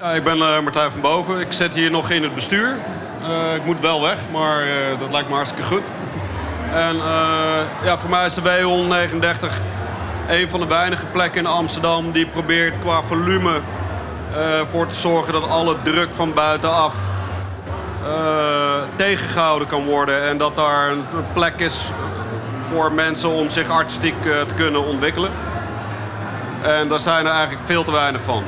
Ja, ik ben uh, Martijn van Boven. Ik zit hier nog in het bestuur. Uh, ik moet wel weg, maar uh, dat lijkt me hartstikke goed. En ja, voor mij is de W139 een van de weinige plekken in Amsterdam die probeert qua volume voor te zorgen dat alle druk van buitenaf tegengehouden kan worden. En dat daar een plek is voor mensen om zich artistiek te kunnen ontwikkelen. En daar zijn er eigenlijk veel te weinig van.